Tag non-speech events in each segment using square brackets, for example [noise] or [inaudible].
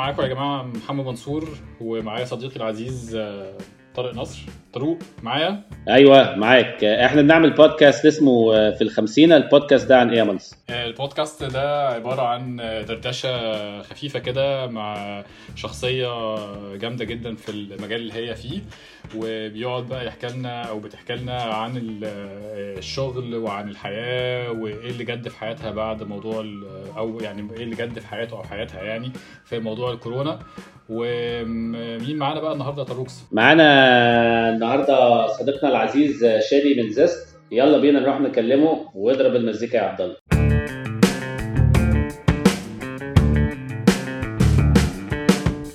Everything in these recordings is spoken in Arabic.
معاكم يا جماعة محمد منصور ومعايا صديقي العزيز آه، طارق نصر. طارق معايا؟ أيوه معاك. إحنا بنعمل بودكاست اسمه آه، في الخمسينة البودكاست ده عن إيه يا منص آه، البودكاست ده عبارة عن دردشة خفيفة كده مع شخصية جامدة جدا في المجال اللي هي فيه. وبيقعد بقى يحكي لنا أو بتحكي لنا عن ال- الشغل وعن الحياة وإيه اللي جد في حياتها بعد موضوع أو يعني إيه اللي جد في حياته أو حياتها يعني في موضوع الكورونا. ومين معانا بقى النهارده يا طاروكس؟ معانا النهارده صديقنا العزيز شادي من زست يلا بينا نروح نكلمه واضرب المزيكا يا عبد الله.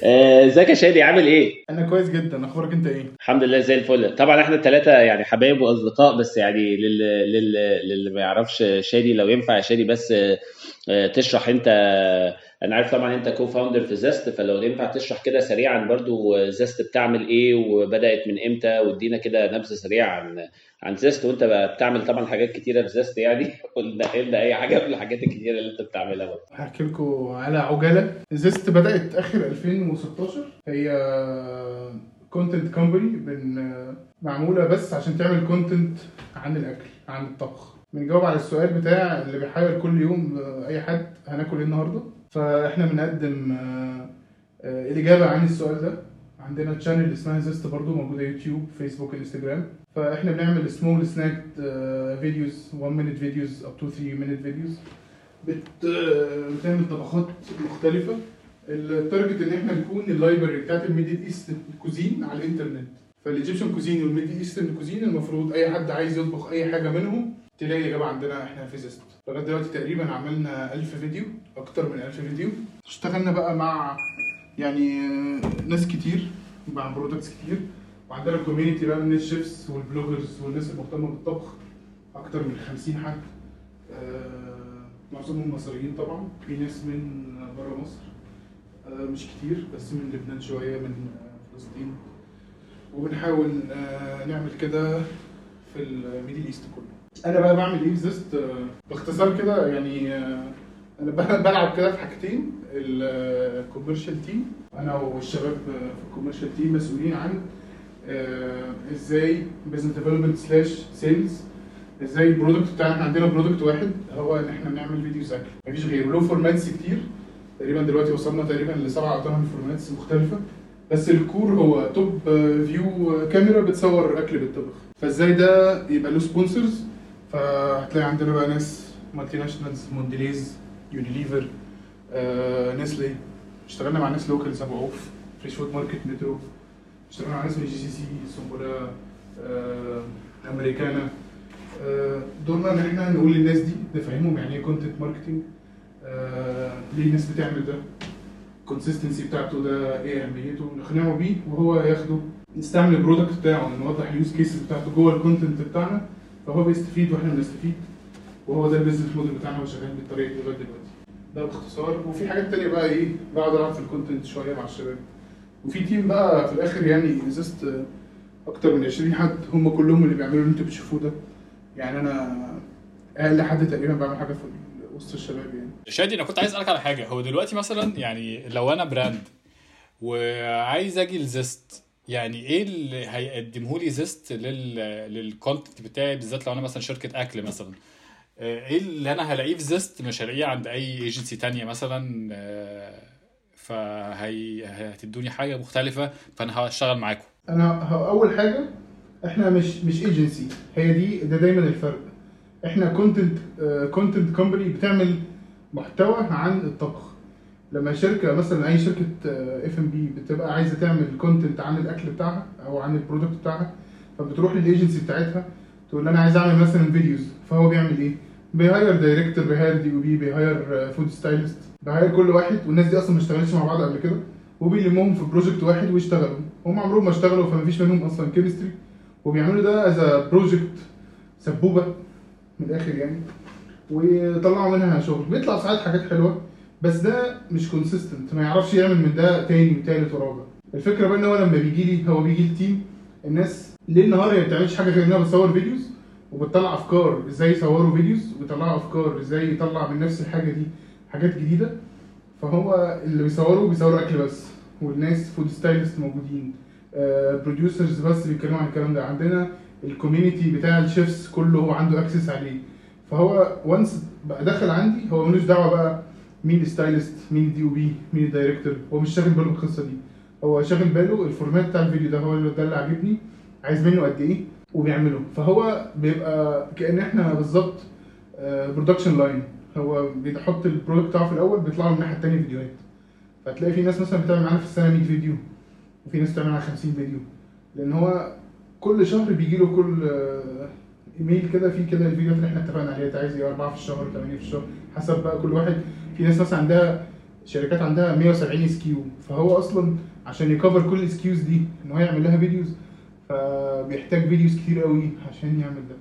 آه، ازيك يا شادي؟ عامل إيه؟ أنا كويس جدا أخبارك انت إيه؟ الحمد لله زي الفل. طبعا إحنا الثلاثه يعني حبايب وأصدقاء بس يعني للي لل... للي ما يعرفش شادي لو ينفع يا شادي بس آه، آه، تشرح انت أنا عارف طبعا انت co-founder في Zest فلو ينفع تشرح كده سريعا برضو آه، Zest بتعمل إيه وبدأت من إمتى؟ وادينا كده نبذة سريعة عن عن Zest وانت بتعمل طبعا حاجات كتيرة في Zest يعني. [laughs] قلنا لنا أي حاجة من الحاجات الكتيرة اللي انت بتعملها برضه هحكي لكم على عجالة. Zest بدأت آخر 2016 هي content company معمولة بس عشان تعمل content عن الأكل عن الطبخ. بنجاوب على السؤال بتاع اللي بيحاول كل يوم آه، أي حد هناكل إيه النهارده. فإحنا بنقدم آه، آه، الإجابة عن السؤال ده عندنا channel اسمها Zest برضو موجودة يوتيوب فيسبوك إنستجرام. فإحنا بنعمل small snack videos 1 minute videos up to 3 minute videos بت... بتعمل طبخات مختلفة. ال target إن إحنا نكون ال library بتاعت ال Middle East cuisine على الإنترنت. فال Egyptian cuisine وال Middle Eastern cuisine المفروض أي حد عايز يطبخ أي حاجة منهم تلاقي إجابة عندنا إحنا في Zest. لغاية دلوقتي تقريبا عملنا 1000 فيديو أكتر من 1000 فيديو. اشتغلنا بقى مع يعني ناس كتير مع products كتير. وعندنا community بقى من ال chefs وال bloggers والناس المهتمة بالطبخ أكتر من 50 حد. آه، معظمهم مصريين طبعا. في ناس من بره مصر. آه، مش كتير بس من لبنان شوية من فلسطين. وبنحاول آه، نعمل كده في ال Middle East كله. أنا بقى بعمل إيه Zest آه، باختصار كده يعني آه، أنا بلعب كده في حاجتين ال commercial team أنا والشباب آه، في ال commercial team مسؤولين عن آه، إزاي business development slash sales إزاي ال product بتاعنا عندنا product واحد هو ان إحنا بنعمل فيديوز اكل مفيش غيره. له formats كتير تقريبا دلوقتي وصلنا تقريبا لسبعة أو ثمان formats مختلفة. بس ال core هو top view camera بتصور أكل بالطبخ. فازاي ده يبقى له sponsors فهتلاقي عندنا بقى ناس multinationals Mondelez Unilever آه، Nestlé اشتغلنا مع ناس local أبو عوف Fresh Food Market مترو اشتغلنا مع ناس من GCC سنبلة آه، امريكانا آه، دورنا ان إحنا نقول للناس دي نفهمهم يعني إيه content marketing ليه الناس بتعمل ده. ال consistency بتاعته ده إيه أهميته. نقنعه بيه وهو ياخده. نستعمل ال product بتاعه نوضح ال use cases بتاعته جوه ال content بتاعنا. فهو بيستفيد وإحنا بنستفيد وهو ده ال business model بتاعنا وشغال بالطريقة دي لغاية دلوقتي. ده باختصار. وفي حاجات تانية بقى إيه بقعد ألعب في ال content شوية مع الشباب. وفي team بقى في الآخر يعني Zest أكتر من 20 حد هم كلهم اللي بيعملوا اللي أنتوا بتشوفوه ده. يعني أنا أقل حد تقريبا بعمل حاجة في وسط الشباب يعني. شادي أنا كنت عايز أسألك على حاجة. هو دلوقتي مثلا يعني لو أنا brand وعايز أجي ل Zest يعني إيه اللي هيقدمه لي Zest لل لل content بتاعي بالذات لو أنا مثلا شركة أكل مثلا. آه، إيه اللي أنا هلاقيه في Zest مش هلاقيه عند أي ايجنسي تانية مثلا؟ آه، فهي هتدوني حاجة مختلفة فأنا هشتغل معاكم. أنا أول حاجة إحنا مش مش ايجنسي هي دي ده دايما الفرق. إحنا content content company بتعمل محتوى عن الطبخ. لما شركة مثلا أي شركة اف ام بي بتبقى عايزة تعمل content عن الأكل بتاعها أو عن ال product بتاعها فبتروح للايجنسي بتاعتها تقول أنا عايز أعمل مثلا فيديوز فهو بيعمل إيه؟ بي hire director بي hire DOP بي hire food stylist بي hire كل واحد والناس دي أصلا ما اشتغلتش مع بعض قبل كده وبيلمهم في project واحد ويشتغلوا هم عمرهم ما اشتغلوا فما فيش منهم أصلا chemistry وبيعملوا ده as project سبوبة من الآخر يعني ويطلعوا منها شغل بيطلع ساعات حاجات حلوة بس ده مش consistent ما يعرفش يعمل من ده تاني وتالت ورابع. الفكرة بقى إن هو لما بيجي لي هو بيجي ال team الناس ليل نهار ما بتعملش حاجة غير إنها بتصور فيديوز وبتطلع أفكار إزاي يصوروا فيديوز ويطلعوا أفكار إزاي يطلع من نفس الحاجة دي حاجات جديدة. فهو اللي بيصوروا بيصوروا أكل بس والناس food stylist موجودين. producers بس بيتكلموا عن الكلام ده. عندنا ال community بتاع ال chefs كله هو عنده access عليه. فهو once بقى دخل عندي هو ملوش دعوة بقى مين ال stylist مين ال DOP مين ال director. هو مش شاغل باله بالقصة دي. هو شاغل باله ال format بتاع الفيديو ده هو ده اللي عاجبني. عايز منه قد إيه؟ وبيعمله. فهو بيبقى كأن إحنا بالظبط production line هو بيحط ال product بتاعه في الأول بيطلع له من الناحية الثانية فيديوهات. فتلاقي في ناس مثلا بتعمل معانا في السنة 100 فيديو وفي ناس بتعمل معانا 50 فيديو. لأن هو كل شهر بيجي له كل آه، إيميل كده فيه كده الفيديوهات اللي إحنا اتفقنا عليها انت عايز إيه أربعة في الشهر ثمانيه في الشهر حسب بقى كل واحد. في ناس مثلا عندها شركات عندها 170 SKU فهو أصلا عشان ي cover كل ال SKUs دي إن هو يعمل لها فيديوز فبيحتاج فيديوز كتير قوي عشان يعمل ده.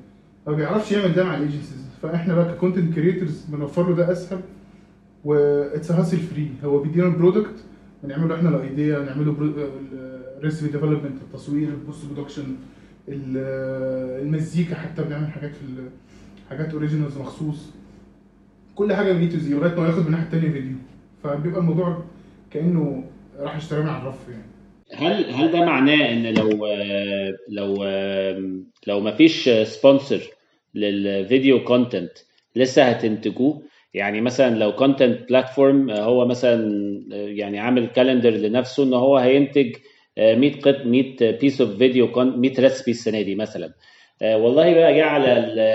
ما بيعرفش يعمل ده مع ال agencies فإحنا بقى ك content creators بنوفر له ده أسهل و it's hassle free هو بيدينا ال product بنعمل له إحنا ال idea نعمله recipe development التصوير ال post production المزيكا حتى بنعمل حاجات في حاجات originals مخصوص. كل حاجة من A to Z لغاية ما ياخد من الناحيه التانية فيديو فبيبقى الموضوع كأنه راح يشتري من على الرف يعني. هل هل ده معناه إن لو لو لو ما فيش sponsor للفيديو content لسه هتنتجوه؟ يعني مثلا لو content platform هو مثلا يعني عامل calendar لنفسه إن هو هينتج 100 قط 100 piece of video 100 recipe السنة دي مثلا. والله بقى جه على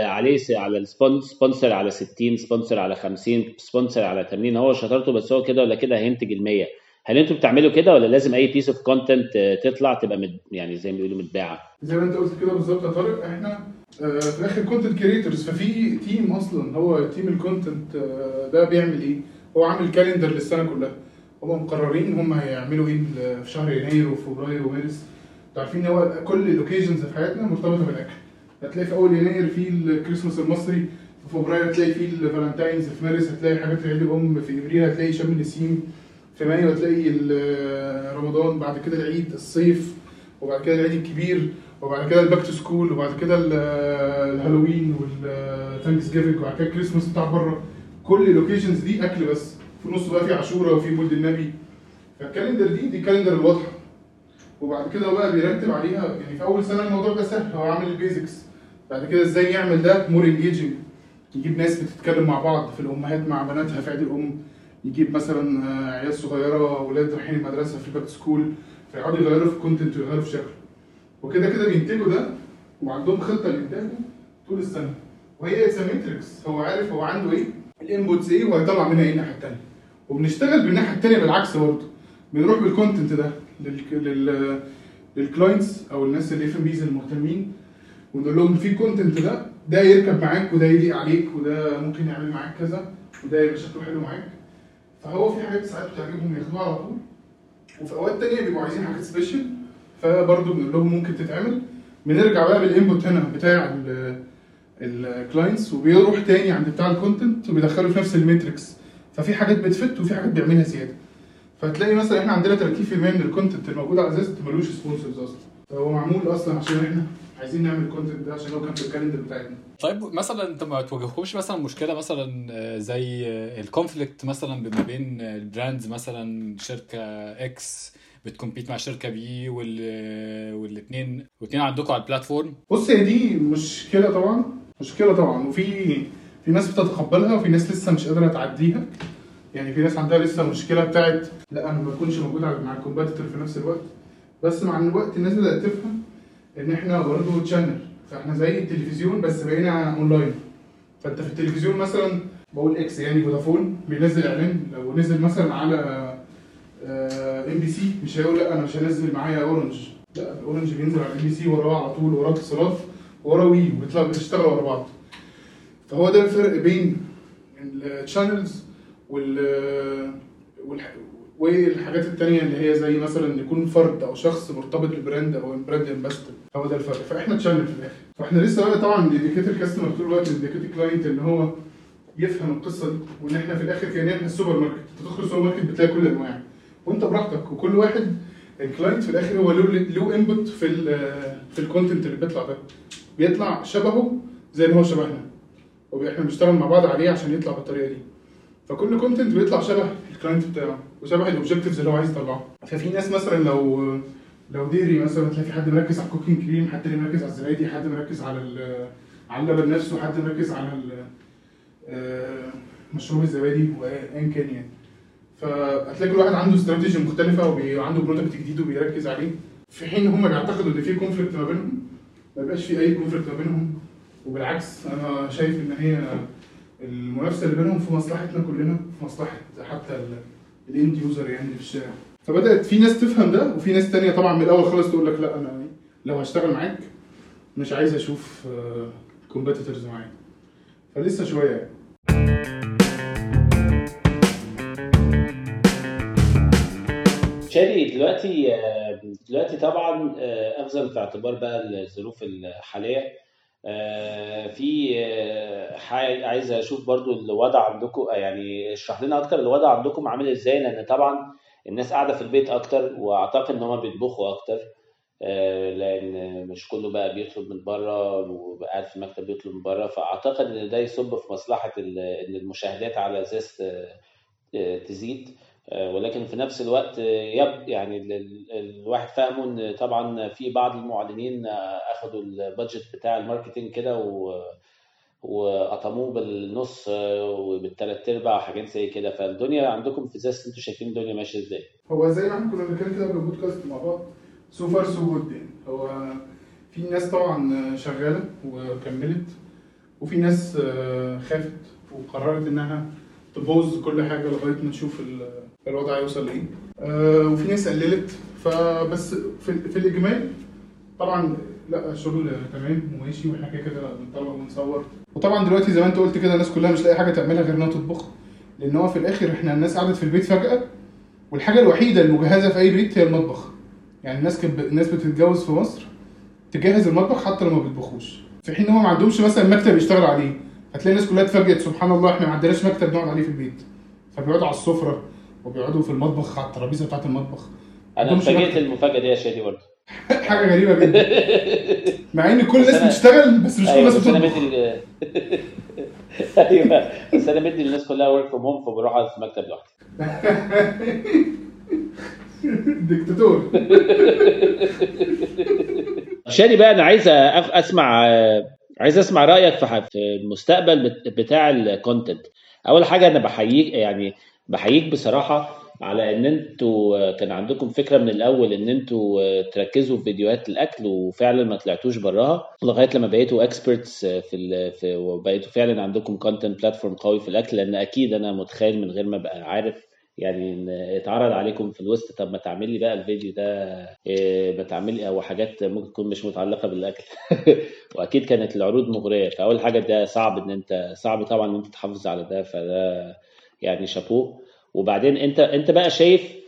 عليه على ال sponsor على 60 sponsor على 50 sponsor على 80 هو شطارته بس هو كده ولا كده هينتج ال 100 هل أنتوا بتعملوا كده ولا لازم أي piece of content تطلع تبقى made يعني زي ما بيقولوا متباعة؟ زي ما انت قلت كده بالظبط يا طارق إحنا آه، في الآخر content creators ففي team أصلا هو team ال content ده بيعمل إيه؟ هو عامل calendar للسنة كلها. هم مقررين هم هيعملوا إيه في شهر يناير وفبراير ومارس. أنتوا عارفين إن هو كل ال occasions في حياتنا مرتبطة بالأكل. هتلاقي في أول يناير في الكريسماس المصري في فبراير هتلاقي في ال Valentine's في مارس هتلاقي حاجات عيد الام في إبريل هتلاقي شم النسيم في مايو هتلاقي رمضان بعد كده العيد الصيف وبعد كده العيد الكبير وبعد كده ال back to school وبعد كده ال- ال Halloween وال Thanksgiving وبعد كده الكريسماس بتاع بره. كل ال occasions دي أكل بس. في النص بقى في عاشورة وفي مولد النبي. فال calendar دي دي ال calendar الواضحة. وبعد كده بقى بيرتب عليها يعني في أول سنة الموضوع ده سهل هو عامل ال basics بعد كده إزاي يعمل ده؟ more engaging يجيب ناس بتتكلم مع بعض في الأمهات مع بناتها في عيد الأم. يجيب مثلا آه، عيال صغيرة أولاد رايحين المدرسة في ال back school فيقعدوا يغيروا في ال content ويغيروا في شكله وكده كده بينتجوا ده وعندهم خطة لانتاجه طول السنة. وهي it's matrix هو عارف هو عنده إيه؟ ال inputs إيه؟ وهيطلع منها إيه الناحية الثانية وبنشتغل بالناحية الثانية بالعكس برضه. بنروح بال content ده لل لل لل clients أو الناس ال SMBs المهتمين. ونقول لهم في content ده ده يركب معاك وده يليق عليك وده ممكن يعمل معاك كذا وده يبقى شكله حلو معاك. فهو في حاجات ساعات بتعجبهم ياخدوها على طول وفي أوقات تانية بيبقوا عايزين حاجات special فبرضه بنقول لهم ممكن تتعمل. بنرجع بقى بال input هنا بتاع ال clients وبيروح تاني عند بتاع ال content وبيدخله في نفس ال matrix ففي حاجات بت fit وفي حاجات بيعملها زيادة. فتلاقي مثلا إحنا عندنا 30% من ال content الموجود على زيست ملوش sponsors أصلا. فهو معمول أصلا عشان إحنا عايزين نعمل ال content ده عشان هو كان في ال calendar بتاعتنا طيب مثلا انت ما تواجهكمش مثلا مشكلة مثلا آه، زي ال conflict مثلا ما بين ال brands مثلا شركة X بت compete مع شركة B وال والاثنين والاثنين عندكم على ال platform بص هي دي مشكلة طبعا مشكلة طبعا. وفي في ناس بتتقبلها وفي ناس لسه مش قادرة تعديها. يعني في ناس عندها لسه المشكلة بتاعت لا أنا ما بكونش موجود مع ال competitor في نفس الوقت. بس مع الوقت الناس بدأت تفهم إن إحنا برضه channel فإحنا زي التلفزيون بس بقينا اونلاين فأنت في التلفزيون مثلا بقول X يعني فودافون بينزل إعلان. لو نزل مثلا على ام بي سي مش هيقول لأ أنا مش هنزل معايا اورنج لأ الاورنج بينزل على ام بي سي وراه على طول وراه اتصالات وراه وي وبيطلع بتشتغل ورا بعض. فهو ده الفرق بين ال channels وال والحاجات التانية اللي هي زي مثلا يكون فرد أو شخص مرتبط ب brand أو brand ambassador هو ده الفرق. فإحنا channel في الآخر. فإحنا لسه بقى طبعا ن educate ال customer طول الوقت ن educate ال client إن هو يفهم القصة دي. وإن إحنا في الآخر كان إحنا السوبر ماركت تدخل السوبر ماركت بتلاقي كل الأنواع. وأنت براحتك. وكل واحد ال client في الآخر هو له له input في ال في ال content اللي بيطلع ده. بيطلع شبهه زي ما هو شبهنا. وإحنا بنشتغل مع بعض عليه عشان يطلع بالطريقة دي. فكل content بيطلع شبه ال client بتاعه. وشبه ال objectives اللي هو عايز يطلعها ففي ناس مثلا لو لو dairy مثلا تلاقي في حد مركز على ال cooking cream حد اللي مركز على الزبادي حد مركز على على اللبن نفسه حد مركز على آه، مشروب الزبادي وايا كان يعني. فهتلاقي كل واحد عنده استراتيجي مختلفة وعنده product جديد وبيركز عليه. في حين هم بيعتقدوا إن في conflict ما بينهم ما يبقاش في أي conflict ما بينهم. وبالعكس أنا شايف إن هي المنافسة اللي بينهم في مصلحتنا كلنا في مصلحة حتى ال end user يعني في الشارع فبدأت في ناس تفهم ده وفي ناس تانية طبعا من الأول خالص تقول لك لا أنا لو هشتغل معاك مش عايز أشوف كومبيتيتورز معايا. فلسه شوية. يعني شادي دلوقتي آه، دلوقتي طبعا آه، اخذا في اعتبار بقى الظروف الحالية. آه، في آه، عايز أشوف برضو الوضع عندكم يعني اشرح لنا أكتر الوضع عندكم عامل إزاي لأن طبعا الناس قاعدة في البيت أكتر وأعتقد إن هم بيطبخوا أكتر آه، لأن مش كله بقى بيطلب من بره وقاعد في المكتب بيطلب من بره فأعتقد إن ده يصب في مصلحة إن المشاهدات على زيست آه، آه، تزيد. آه، ولكن في نفس الوقت آه، يب يعني ال- ال- الواحد فاهمه إن طبعا في بعض المعلنين آه، أخدوا ال budget بتاع ال marketing كده و وقطموه بالنص آه، وبالثلاث أرباع وحاجات زي كده. فالدنيا عندكم في زيست أنتوا شايفين الدنيا ماشية إزاي؟ هو زي ما إحنا كنا بنتكلم كده قبل البودكاست مع بعض so far so good يعني. هو في ناس طبعا شغالة وكملت وفي ناس آه، خافت وقررت إنها تpause كل حاجة لغاية ما نشوف ال- الوضع هيوصل لايه آه، وفي ناس قللت. فبس في, في الاجمال طبعا لا الشغل تمام وماشي وإحنا كده كده بنطلع ونصور. وطبعا دلوقتي زي ما أنت قلت كده الناس كلها مش لاقي حاجة تعملها غير إنها تطبخ. لأن هو في الآخر إحنا الناس قعدت في البيت فجأة والحاجة الوحيدة المجهزة في أي بيت هي المطبخ. يعني الناس كانت الناس بتتجوز في مصر تجهز المطبخ حتى لو ما بيطبخوش. في حين إن هم ما عندهمش مثلا مكتب يشتغل عليه هتلاقي الناس كلها اتفاجئت سبحان الله إحنا ما عندناش مكتب نقعد عليه في البيت. فبيقعدوا على السفرة. وبيقعدوا في المطبخ على الترابيزة بتاعة المطبخ. أنا اتفاجئت مكتب. المفاجاه دي يا شادي برضه. [laughs] حاجة غريبة جدا. [laughs] مع إن كل الناس بتشتغل بس مش كل أيوه الناس بتطبخ. ال- [laughs] أيوه بس أنا مدي للناس كلها work from home فبروح أقعد في المكتب لوحدي. ديكتاتور. شادي بقى أنا عايز أسمع عايز أسمع رأيك في المستقبل بت- بتاع ال content أول حاجة أنا بحييك يعني بحييك بصراحة على إن أنتوا كان عندكم فكرة من الأول إن أنتوا تركزوا في فيديوهات الأكل وفعلا ما طلعتوش براها لغاية لما بقيتوا experts في ال... في وبقيتوا فعلا عندكم content platform قوي في الأكل لأن أكيد أنا متخيل من غير ما أبقى عارف يعني إن اتعرض عليكم في الوسط طب ما تعمل لي بقى الفيديو ده إيه، ما تعمل لي أو حاجات ممكن تكون مش متعلقة بالأكل. [laughs] وأكيد كانت العروض مغرية فأول حاجة ده صعب إن أنت صعب طبعا إن أنت تحافظ على ده فده يعني شابوه. وبعدين انت انت بقى شايف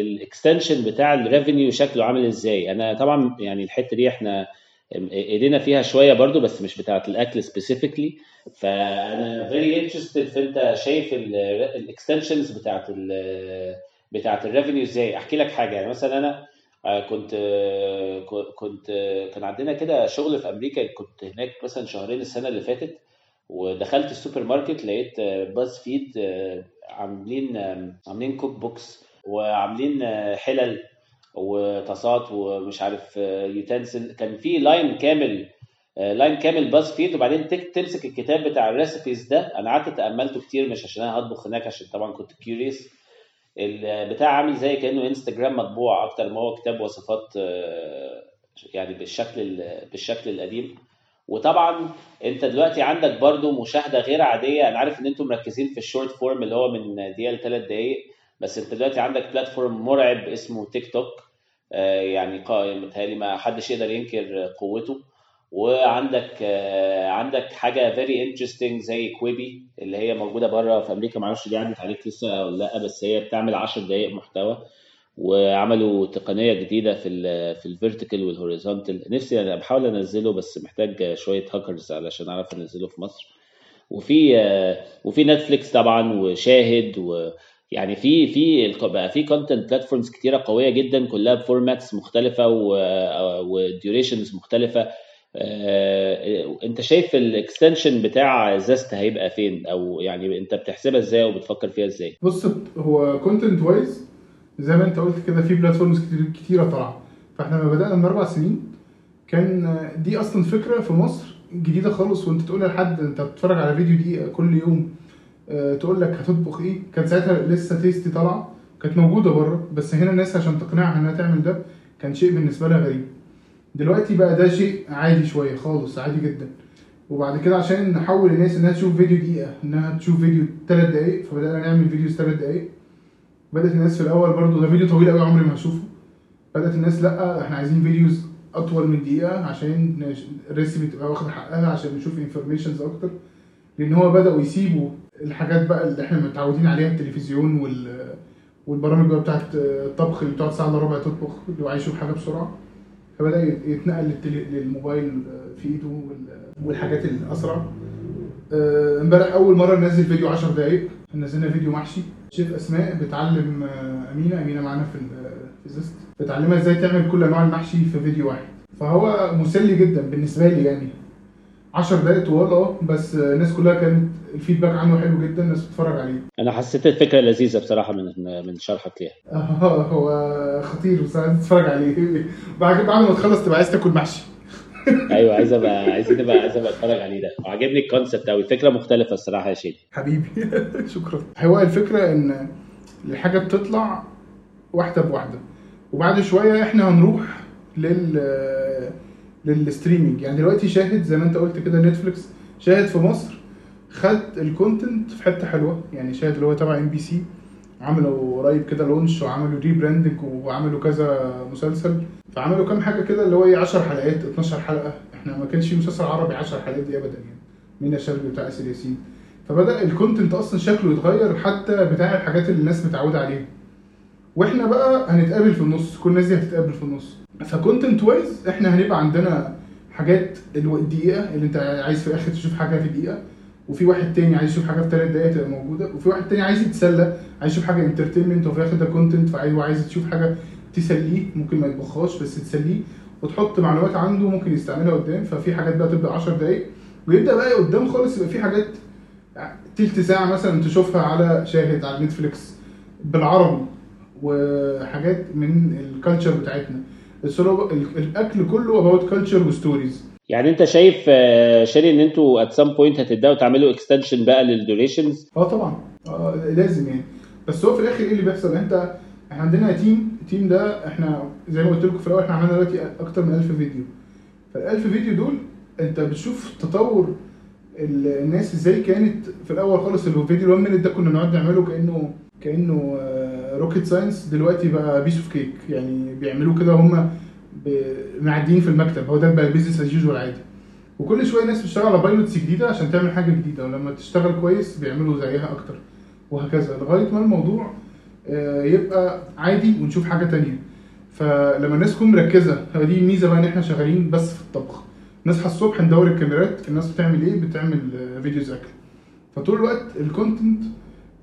ال extension بتاع ال revenue شكله عامل إزاي؟ أنا طبعا يعني الحتة دي إحنا ايدينا فيها شوية برضو بس مش بتاعة الأكل specifically فأنا very interested في انت شايف ال extensions بتاعة بتاعة ال revenue إزاي؟ احكي لك حاجة. يعني مثلا أنا آه، كنت آه، كنت آه، كان عندنا كده شغل في أمريكا. كنت هناك مثلا شهرين السنة اللي فاتت. ودخلت السوبر ماركت لقيت باز فيد عاملين آه، عاملين cook books وعاملين آه، حلل وطاسات ومش عارف utensil. كان في line كامل آه، line كامل باز فيد. وبعدين تمسك الكتاب بتاع ال recipes ده. أنا قعدت تأملته كتير مش عشان أنا هطبخ هناك عشان طبعا كنت curious البتاع عامل زي كأنه انستجرام مطبوع أكتر ما هو كتاب وصفات آه، يعني بالشكل ال- بالشكل القديم. وطبعا انت دلوقتي عندك برضو مشاهدة غير عادية. أنا عارف إن أنتم مركزين في ال short form اللي هو من دقيقة لثلاث دقائق بس انت دلوقتي عندك platform مرعب اسمه تيك توك آه، يعني قا- متهيألي ما حدش يقدر ينكر قوته. وعندك آه، عندك حاجة very interesting زي كويبي اللي هي موجودة بره في أمريكا. معرفش دي عدت عليك لسه ولا لأ بس هي بتعمل 10 دقائق محتوى. وعملوا تقنية جديدة في ال في ال vertical وال horizontal نفسي أنا بحاول أنزله بس محتاج شوية هاكرز علشان أعرف أنزله في مصر. وفي وفي نتفليكس طبعا وشاهد و يعني في في بقى في content platforms كتيرة قوية جدا كلها ب formats مختلفة و durations مختلفة. آه، أنت شايف ال extension بتاع زست هيبقى فين؟ أو يعني أنت بتحسبها إزاي وبتفكر فيها إزاي؟ بص هو content wise زي ما انت قلت كده في platforms كتير كتيرة طالعة. فاحنا لما بدأنا من أربع سنين كان دي أصلا فكرة في مصر جديدة خالص. وأنت تقول لحد أنت بتتفرج على فيديو دي كل يوم آه، تقول لك هتطبخ إيه. كان ساعتها لسه تيستي طالعة. كانت موجودة بره بس هنا الناس عشان تقنعها إنها تعمل ده كان شيء بالنسبة لها غريب. دلوقتي بقى ده شيء عادي شوية خالص عادي جدا. وبعد كده عشان نحول الناس إنها تشوف فيديو دقيقة إنها تشوف فيديو ثلاث دقائق فبدأنا نعمل videos ثلاث دقائق بدأت الناس في الأول برضو ده فيديو طويل قوي عمري ما هشوفه. بدأت الناس لأ إحنا عايزين videos أطول من دقيقة عشان ال recipe تبقى واخده حقها عشان نشوف informations أكتر. لأن هو بدأوا يسيبوا الحاجات بقى اللي إحنا متعودين عليها التلفزيون وال والبرامج بقى بتاعت الطبخ اللي بتقعد ساعة إلا ربع تطبخ هو عايز يشوف حاجة بسرعة. فبدأ يتنقل. للموبايل في إيده وال... والحاجات الأسرع. آه، امبارح أول مرة ننزل فيديو 10 دقائق نزلنا فيديو محشي. شيف أسماء بتعلم آه، أمينة أمينة معانا في ال- في زيست بتعلمها إزاي تعمل كل انواع المحشي في فيديو واحد. فهو مسلي جدا بالنسبة لي يعني. 10 دقائق طوال آه بس آه، الناس كلها كانت الفيدباك عنه حلو جدا الناس بتتفرج عليه. أنا حسيت الفكرة لذيذة بصراحة من من شرحك ليها. آه، [laughs] هو خطير عايز تتفرج عليه. [laughs] بعد بعد ما تخلص تبقى عايز تاكل محشي. أيوه عايز ابقى عايز ابقى عايز أبقى أتفرج عليه ده. وعجبني الكونسبت قوي الفكرة مختلفة الصراحة يا شيخ. حبيبي. [laughs] شكرا. هو الفكرة إن الحاجة بتطلع واحدة بواحدة. وبعد شوية إحنا هنروح لل لل streaming. يعني دلوقتي شاهد زي ما أنت قلت كده نتفليكس شاهد في مصر خد ال content في حتة حلوة. يعني شاهد اللي هو تبع ام بي سي عملوا قريب كده launch وعملوا rebranding وعملوا كذا مسلسل. فعملوا كام حاجة كده اللي هو إيه 10 حلقات 12 حلقة. إحنا ما كانش في مسلسل عربي 10 حلقات دي ابدا يعني. منى شلبي بتاع آسر ياسين. فبدأ ال content أصلا شكله يتغير حتى بتاع الحاجات اللي الناس متعودة عليها. وإحنا بقى هنتقابل في النص. كل الناس دي هتتقابل في النص. ف content wise إحنا هنبقى عندنا حاجات الدقيقة اللي أنت عايز في الآخر تشوف حاجة في دقيقه وفي واحد تاني عايز يشوف حاجة في ثلاث دقائق تبقى موجودة وفي واحد تاني عايز يتسلى عايز يشوف حاجة entertainment وفي الآخر ده content وعايز تشوف حاجة تسليه ممكن ما يطبخهاش بس تسليه وتحط معلومات عنده ممكن يستعملها قدام ففي حاجات بقى تبدا 10 دقائق ويبدأ بقى قدام خالص يبقى في حاجات تلت ساعة مثلا تشوفها على شاهد على نتفليكس بالعربي وحاجات من ال culture بتاعتنا. الأكل كله about culture و stories يعني انت شايف آه، sure ان أنتوا at some point هتبدأوا تعملوا extension بقى لل durations آه طبعا. آه لازم يعني. بس هو في الآخر إيه اللي بيحصل؟ انت إحنا عندنا team ال team ده إحنا زي ما قلت لكم في الأول إحنا عملنا دلوقتي أكتر من 1000 فيديو فال 1000 فيديو دول انت بتشوف تطور ال- الناس إزاي كانت في الأول خالص الفيديو 1 minute ده كنا بنقعد نعمله كأنه كأنه rocket science دلوقتي بقى piece of cake يعني بيعملوه كده هم معديين في المكتب. هو ده بقى business as usual عادي. وكل شوية ناس بتشتغل على pilots جديدة عشان تعمل حاجة جديدة. ولما تشتغل كويس بيعملوا زيها أكتر. وهكذا. لغاية ما الموضوع آه، يبقى عادي ونشوف حاجة تانية. فلما الناس تكون مركزة دي الميزه بقى إن إحنا شغالين بس في الطبخ. نصحى الصبح ندور الكاميرات الناس بتعمل إيه؟ بتعمل آه، videos أكل. فطول الوقت ال content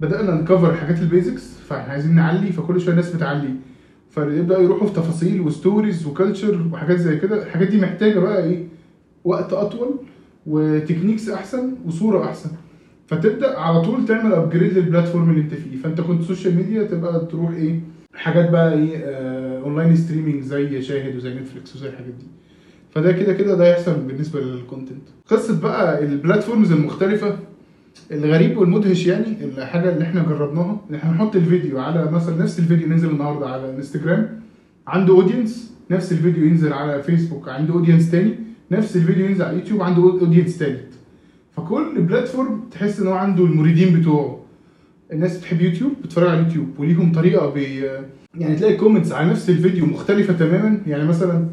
بدأنا ن cover الحاجات ال basics فإحنا عايزين نعلي فكل شوية الناس بتعلي. فيبداوا يروحوا في تفاصيل و stories و culture وحاجات زي كده. الحاجات دي محتاجة بقى إيه؟ وقت أطول و techniques أحسن وصوره أحسن. فتبدأ على طول تعمل upgrade لل platform اللي أنت فيه. فأنت كنت social media تبقى تروح إيه؟ حاجات بقى إيه؟ آه online streaming زي شاهد وزي نتفليكس وزي الحاجات دي. فده كده كده ده يحصل بالنسبة لل content قصة بقى ال platforms المختلفة. الغريب والمدهش يعني الحاجة اللي إحنا جربناها إن إحنا نحط الفيديو على مثلا نفس الفيديو نزل النهارده على انستجرام عنده audience نفس الفيديو ينزل على فيسبوك عنده audience تاني نفس الفيديو ينزل على يوتيوب عنده audience تالت. فكل platform تحس إن هو عنده المريدين بتوعه. الناس بتحب يوتيوب بتتفرج على اليوتيوب وليهم طريقة بي يعني تلاقي comments على نفس الفيديو مختلفة تماما. يعني مثلا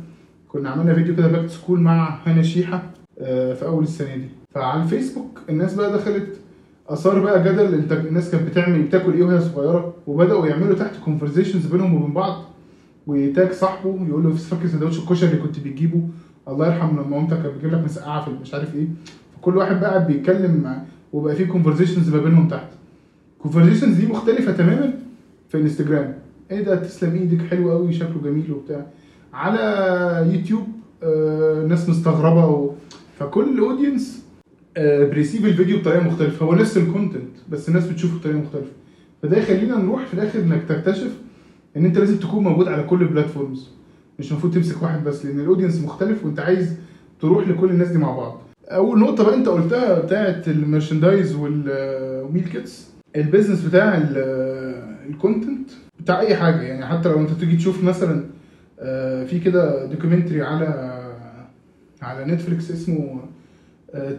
كنا عملنا فيديو كده back to school مع هنا شيحة آه، في أول السنة دي. فعلى الفيسبوك الناس بقى دخلت أثار بقى جدل انت الناس كانت بتعمل بتاكل إيه وهي صغيرة؟ وبدأوا يعملوا تحت conversations بينهم وبين بعض وي tag صاحبه يقول له فاكر سندوتش الكشري اللي كنت بتجيبه؟ الله يرحم لما مامتك كانت بتجيب لك مسقعة في مش عارف إيه. فكل واحد بقى بيتكلم مع وبقى في conversations ما بينهم تحت. ال conversations دي مختلفة تماما في انستجرام إيه ده؟ تسلم إيدك حلو قوي شكله جميل وبتاع. على يوتيوب آه، ناس مستغربة و... فكل audience بي perceive الفيديو بطريقة مختلفة. هو نفس ال content بس الناس بتشوفه بطريقة مختلفة. فده يخلينا نروح في الآخر إنك تكتشف إن أنت لازم تكون موجود على كل ال platforms مش المفروض تمسك واحد بس لأن ال audience مختلف وأنت عايز تروح لكل الناس دي مع بعض. أول نقطة بقى أنت قلتها بتاعه ال merchandise وال meal kits. ال business بتاع ال content بتاع أي حاجة. يعني حتى لو أنت تيجي تشوف مثلا آه، في كده documentary على على نتفليكس اسمه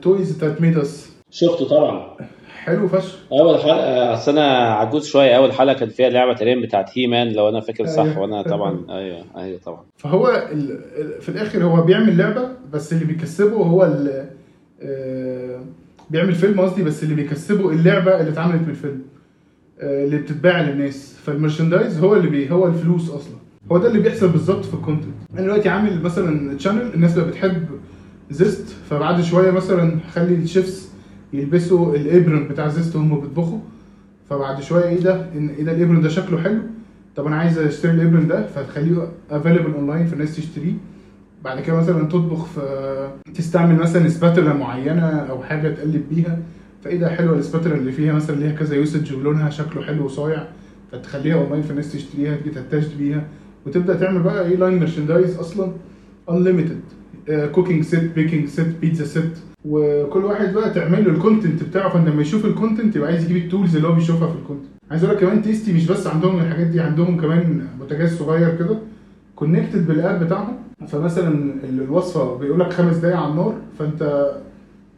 Toys That Made Us شفته طبعا. حلو فشخ. أول حلقة أصل أنا عجوز شوية. أول حلقة كان فيها لعبة تقريبا بتاعت He-Man لو أنا فاكر صح. أيوه. وأنا طبعا [laughs] أيوه أيوه طبعا. فهو ال... في الآخر هو بيعمل لعبة بس اللي بيكسبه هو ال... آه، بيعمل فيلم قصدي بس اللي بيكسبه اللعبة اللي اتعملت بالفيلم آه، اللي بتتباع للناس. فال merchandise هو اللي بي هو الفلوس أصلا. هو ده اللي بيحصل بالظبط في ال content أنا دلوقتي عامل مثلا channel الناس بقى بتحب زيست فبعد شوية مثلا خلي ال chefs يلبسوا ال apron بتاع زيست وهم بيطبخوا. فبعد شوية إيه ده؟ إن إيه ده ال apron ده شكله حلو. طب أنا عايز أشتري ال apron ده فتخليه available online فالناس تشتريه. بعد كده مثلا تطبخ في تستعمل مثلا spatula معينة أو حاجة تقلب بيها. فإيه ده حلوة ال spatula اللي فيها مثلا ليها كذا usage ولونها شكله حلو وصايع. فتخليها اونلاين فالناس تشتريها تيجي تتاجد بيها. وتبدأ تعمل بقى إيه line merchandise أصلا unlimited cooking set baking set pizza set وكل واحد بقى تعمل له ال content بتاعه. فلما يشوف ال content يبقى عايز يجيب ال tools اللي هو بيشوفها في ال content عايز أقول لك كمان Tasty مش بس عندهم الحاجات دي عندهم كمان بوتاجاز صغير كده connected بال app بتاعهم. فمثلا ال- الوصفة بيقول لك خمس دقايق على النار فأنت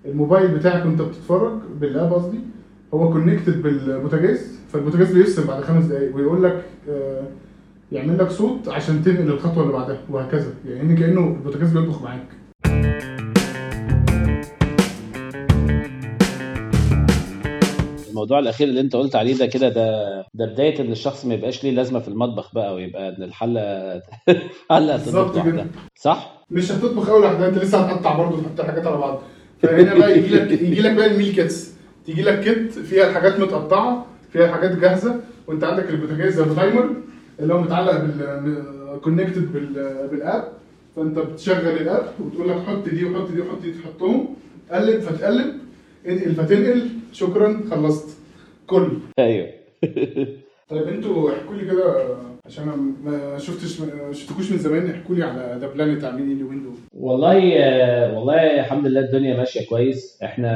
الموبايل بتاعك وأنت بتتفرج بال app قصدي هو connected بالبوتاجاز. فالبوتاجاز بيفصل بعد خمس دقايق ويقول لك آه، يعمل لك صوت عشان تنقل الخطوة اللي بعدها وهكذا. يعني كأنه البوتاجاز بيطبخ معاك. الموضوع الأخير اللي أنت قلت عليه ده كده ده ده بداية إن الشخص ما يبقاش ليه لازمة في المطبخ بقى ويبقى إن الحلة [laughs] حلة بالظبط كده. لوحدها. صح؟ مش هتطبخ أول واحدة أنت لسه هتقطع برضه تحط الحاجات على بعض. فهنا بقى يجي لك يجي لك بقى ال meal kits. تيجي لك kit فيها الحاجات متقطعة فيها الحاجات جاهزة وأنت عندك البوتاجاز زي ال timer. اللي هو متعلق بال connected بال app فأنت بتشغل ال app وتقول لك حط دي وحط دي وحط دي تحطهم. قلب فتقلب. انقل فتنقل. شكرا خلصت. كل. أيوه. [laughs] طيب أنتوا احكوا لي كده عشان أنا ما شفتش ما شفتكوش من زمان احكوا لي على The Planet عاملين إيه اليومين دول؟ والله آه، والله الحمد لله الدنيا ماشية كويس. إحنا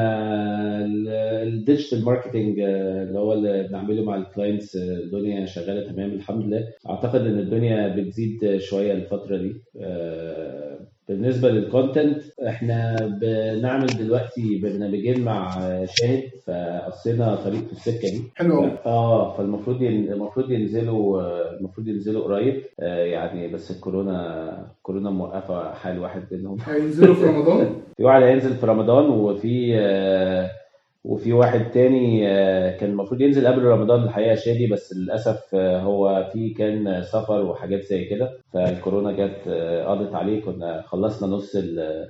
ال digital marketing اللي هو اللي بنعمله مع ال clients آه، الدنيا شغالة تمام الحمد لله. أعتقد إن الدنيا بتزيد شوية الفترة دي. آه، بالنسبة لل content إحنا بنعمل دلوقتي برنامجين مع شاهد فقصينا طريق في السكة دي. حلو آه فالمفروض ين... المفروض ينزلوا المفروض ينزلوا قريب. آه، يعني بس الكورونا كورونا موقفة حال واحد منهم هينزلوا في رمضان؟ [laughs] في واحد هينزل في رمضان وفي آه، وفي واحد تاني آه، كان المفروض ينزل قبل رمضان الحقيقة شادي بس للأسف آه، هو في كان سفر وحاجات زي كده فالكورونا جت آه، قضت عليه. كنا خلصنا نص ال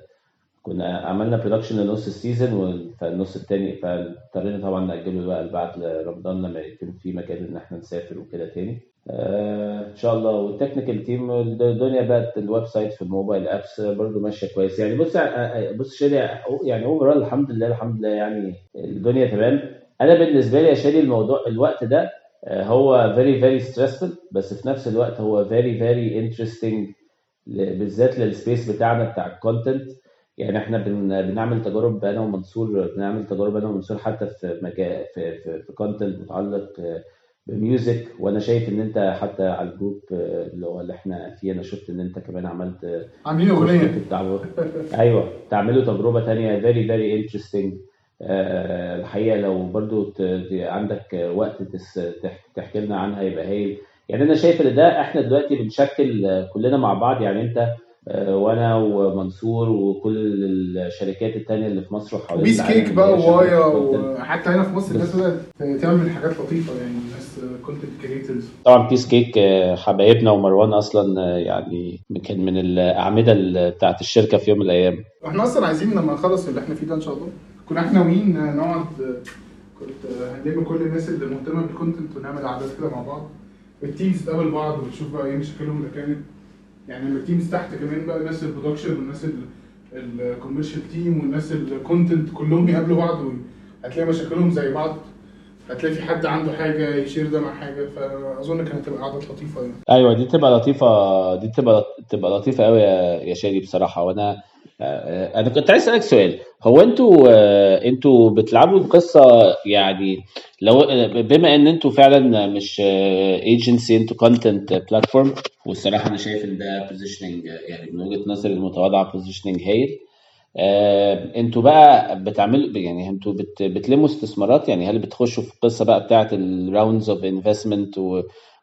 كنا عملنا production لنص ال season فالنص التاني فاضطرينا طبعا نأجله بقى لبعد رمضان لما يكون في مكان إن إحنا نسافر وكده تاني. إن شاء الله. وال technical team الدنيا بقت ال website في ال mobile apps برضو ماشية كويس. يعني بص آه، بص شادي يعني overall الحمد لله الحمد لله يعني الدنيا تمام. أنا بالنسبة لي يا شادي الموضوع الوقت ده آه، هو very very stressful بس في نفس الوقت هو very interesting ل- بالذات لل space بتاعنا بتاع ال content يعني إحنا بن بنعمل تجارب أنا ومنصور بنعمل تجارب أنا ومنصور حتى في مجال في في, في content متعلق آه، ب music وأنا شايف إن أنت حتى على ال group آه، اللي هو اللي إحنا فيه أنا شفت إن أنت كمان عملت آه، عاملين أغنية؟ [laughs] أيوه تعملوا تجربة تانية very very interesting. آه، الحقيقة لو برضو عندك وقت تحكي لنا عنها يبقى هايل. يعني أنا شايف إن ده إحنا دلوقتي بنشكل كلنا مع بعض يعني أنت آه، وأنا ومنصور وكل الشركات التانية اللي في مصر وحوالين وبيس العالم كيك بقى ووايا. وحتى هنا في مصر الناس بدات تعمل حاجات لطيفة يعني. content creators طبعا بيس كيك آه، حبايبنا ومروان أصلا آه، يعني كان من الأعمدة ال- بتاعت الشركة في يوم من الأيام. إحنا أصلا عايزين لما نخلص اللي إحنا فيه ده إن شاء الله كنا إحنا ناويين نقعد كنت هنلم كل الناس اللي مهتمة بال content ونعمل قعدات كده مع بعض. ال teams تقابل بعض وتشوف بقى إيه مشاكلهم اللي كانت. يعني لما ال teams تحت كمان بقى الناس ال production والناس ال commercial team والناس ال content كلهم يقابلوا بعض هتلاقي مشاكلهم زي بعض هتلاقي في حد عنده حاجة ي share ده مع حاجة فأظن كانت هتبقى قعدات لطيفة يعني. أيوه دي تبقى لطيفة دي تبقى تبقى لطيفة قوي يا يا شادي بصراحة. وأنا أنا كنت عايز أسألك سؤال. هو أنتوا أنتوا بتلعبوا القصة يعني لو بما إن أنتوا فعلا مش ايجنسي أنتوا content platform والصراحة أنا شايف إن ده positioning يعني من وجهة نظري المتواضعة positioning هايل. آه، أنتوا بقى بتعملوا يعني أنتوا بت بتلموا استثمارات؟ يعني هل بتخشوا في القصة بقى بتاعه الراوندز اوف انفستمنت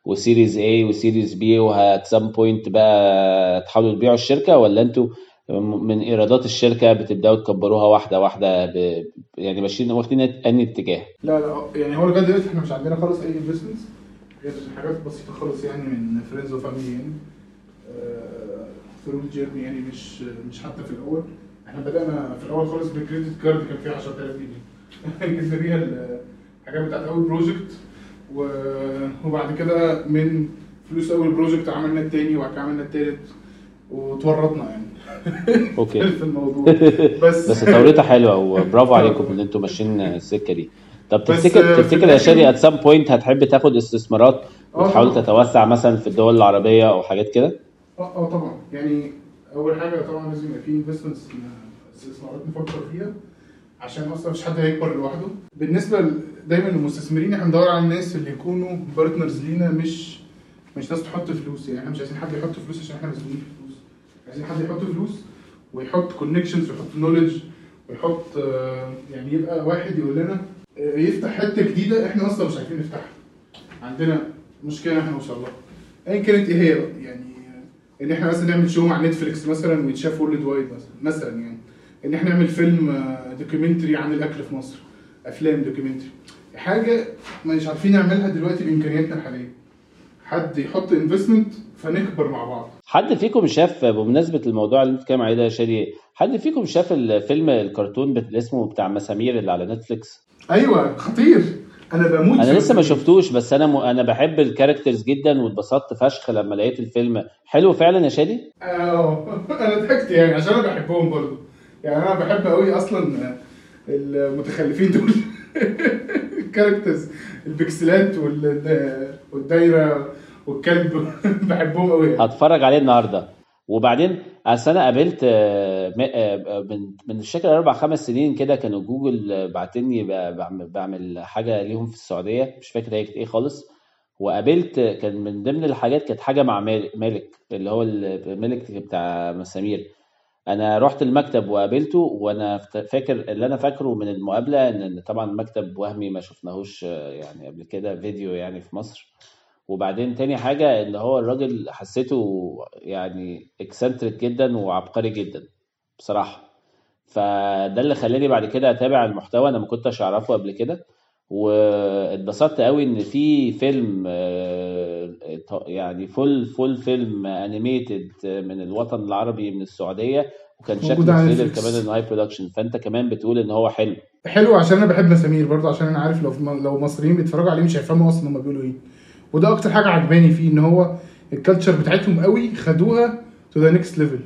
وسيريز اي وسيريز بي وهات سام بوينت بقى تحاولوا تبيعوا الشركة؟ ولا أنتوا من إيرادات الشركة بتبدأوا تكبروها واحدة واحدة ب... يعني ماشيين واخدين أنهي اتجاه؟ لا لا يعني هو لغاية دلوقتي إحنا مش عندنا خالص أي investments غير حاجات بسيطة خالص يعني من friends و family يعني. through ال journey يعني مش مش حتى في الأول. إحنا بدأنا في الأول خالص ب credit card كان فيه 10000 جنيه. [laughs] جبنا بيها الحاجات بتاعت أول project وبعد كده من فلوس أول project عملنا التاني وبعد كده عملنا التالت وتورطنا يعني. okay. [laughs] في الموضوع. [laughs] بس بس توريطه حلوة وبرافو عليكم إن أنتم ماشيين السكه دي. طب تفتكر تفتكر يا شادي at some point هتحب تاخد استثمارات وتحاول تتوسع مثلا في الدول العربية أو حاجات كده؟ آه آه طبعا. يعني أول حاجة طبعا لازم يبقى في investments استثمارات نفكر فيها عشان أصلا مفيش حد هيكبر لوحده. بالنسبة دايما للمستثمرين إحنا بندور على الناس اللي يكونوا partners لينا مش مش ناس تحط فلوس. يعني إحنا مش عايزين حد يحط فلوس عشان إحنا مسؤولين في فلوس. عايزين حد يحط فلوس ويحط connections ويحط knowledge ويحط يعني يبقى واحد يقول لنا يفتح حتة جديدة إحنا أصلا مش عارفين نفتحها. عندنا مشكلة إحنا نوصل لها. ايا كانت إيه هي يعني إن إحنا مثلا نعمل show مع نتفليكس مثلا ويتشاف worldwide مثلا مثلا يعني. إن إحنا نعمل فيلم documentary عن الأكل في مصر أفلام documentary حاجة مش عارفين نعملها دلوقتي بإمكانياتنا الحالية. حد يحط investment فنكبر مع بعض. حد فيكم شاف بمناسبة الموضوع اللي انت بتتكلم عليه ده يا شادي حد فيكم شاف الفيلم الكرتون اللي اسمه بتاع مسامير اللي على نتفليكس أيوه خطير. أنا بموت أنا لسه ما شفتوش بس أنا م... أنا بحب ال characters جدا واتبسطت فشخ لما لقيت الفيلم. حلو فعلا يا شادي؟ آه [laughs] أنا ضحكت يعني عشان أنا بحبهم برضه يعني أنا بحب قوي أصلا المتخلفين دول. [laughs] ال characters البكسلات والدايرة والكلب. [laughs] بحبهم قوي يعني. هتفرج عليه النهارده. وبعدين أصل أنا قابلت من من مش فاكر أربع خمس سنين كده كانوا جوجل بعتني بعمل حاجة ليهم في السعودية مش فاكر هي كانت إيه خالص. وقابلت كان من ضمن الحاجات كانت حاجة مع مالك اللي هو الملك بتاع مسامير. أنا رحت المكتب وقابلته وأنا فاكر اللي أنا فاكره من المقابلة إن طبعا مكتب وهمي ما شفناهوش يعني قبل كده فيديو يعني في مصر. وبعدين تاني حاجة ان هو الراجل حسيته يعني اكسنتريك جدا وعبقري جدا بصراحة. فده اللي خلاني بعد كده أتابع المحتوى. أنا ما كنتش أعرفه قبل كده. واتبسطت قوي إن في فيلم يعني full full film animated من الوطن العربي من السعودية. وكان شكله trailer كمان إنه high production فأنت كمان بتقول إن هو حلو. حلو عشان أنا بحب مسامير برضه عشان أنا عارف لو لو مصريين بيتفرجوا عليه مش هيفهموا أصلا هم بيقولوا إيه. وده أكتر حاجة عجباني فيه إن هو ال culture بتاعتهم قوي خدوها to the next level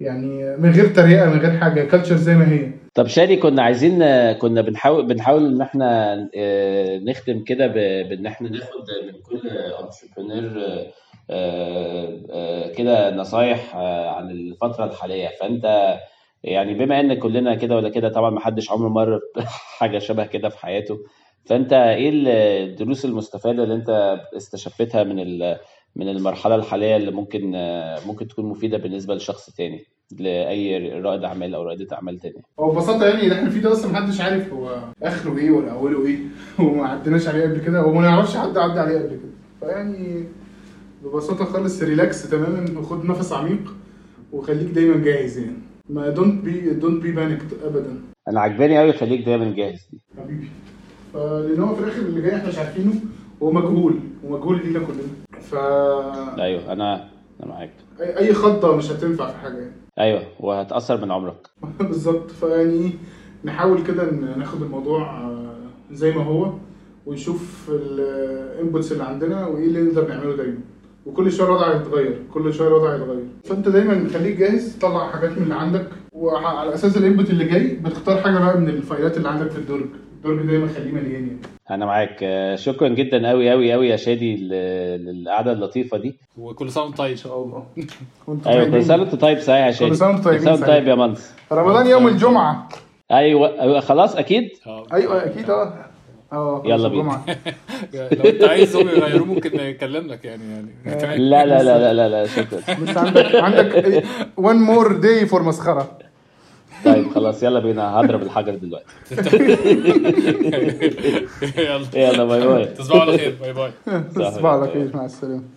يعني من غير تريقه من غير حاجة culture زي ما هي. طب شادي كنا عايزين كنا بنحاول بنحاول إن إحنا نختم كده بإن إحنا ناخد من كل انتربرينور كده نصايح عن الفترة الحالية. فأنت يعني بما إن كلنا كده ولا كده طبعا ما حدش عمره مر [laughs] حاجة شبه كده في حياته. فانت إيه الدروس المستفادة اللي انت استشفتها من من المرحلة الحالية اللي ممكن ممكن تكون مفيدة بالنسبة لشخص تاني لأي رائد أعمال أو رائدة أعمال تاني هو ببساطة يعني اللي إحنا فيه ده أصلا محدش عارف هو آخره إيه ولا أوله إيه وما عدناش عليه قبل كده وما نعرفش حد عدى عليه قبل كده. فيعني ببساطة خالص relax تماما وخد نفس عميق وخليك دايما جاهز يعني. ما don't be don't be panicked ابدا. أنا عجباني قوي خليك دايما جاهز. دي حبيبي. فلان هو في الآخر اللي جاي إحنا مش عارفينه هو مجهول ومجهول لينا كلنا. ف أيوه أنا أنا معاك. أي خطه مش هتنفع في حاجة يعني. أيوه وهتأثر من عمرك. [laughs] بالظبط. فيعني نحاول كده ناخد الموضوع زي ما هو ونشوف ال inputs اللي عندنا وإيه اللي نقدر نعمله دايما. وكل شوية الوضع يتغير كل شوية الوضع يتغير فأنت دايما خليك جاهز تطلع حاجات من اللي عندك وعلى أساس ال input اللي جاي بتختار حاجة بقى من الفايلات اللي عندك في الدرج. الدرج دايما خليه مليان يعني؟ أنا معاك. آه، شكرا جدا قوي قوي قوي يا شادي للقعدة اللطيفة دي. وكل سنة وأنت طيب إن شاء الله. [laughs] أيوه كل. سنة وأنت طيب صحيح يا شادي. كل سنة وأنتوا طيبين كل سنة وأنت. طيب يا منص رمضان يوم الجمعة. أيوه أيوة، خلاص أكيد؟ آه. أيوه أكيد آه. آه يلا بينا. [laughs] لو أنت عايز هم يغيروه ممكن نكلم لك يعني يعني. كمان. لا لا لا لا لا, لا شكرا. بس عندك عندك one more day for مسخرة. طيب خلاص يلا بينا. هضرب الحجر دلوقتي. [laughs] يلا. يلا bye bye. تصبحوا على خير. bye bye. تصبح على خير. مع السلامة.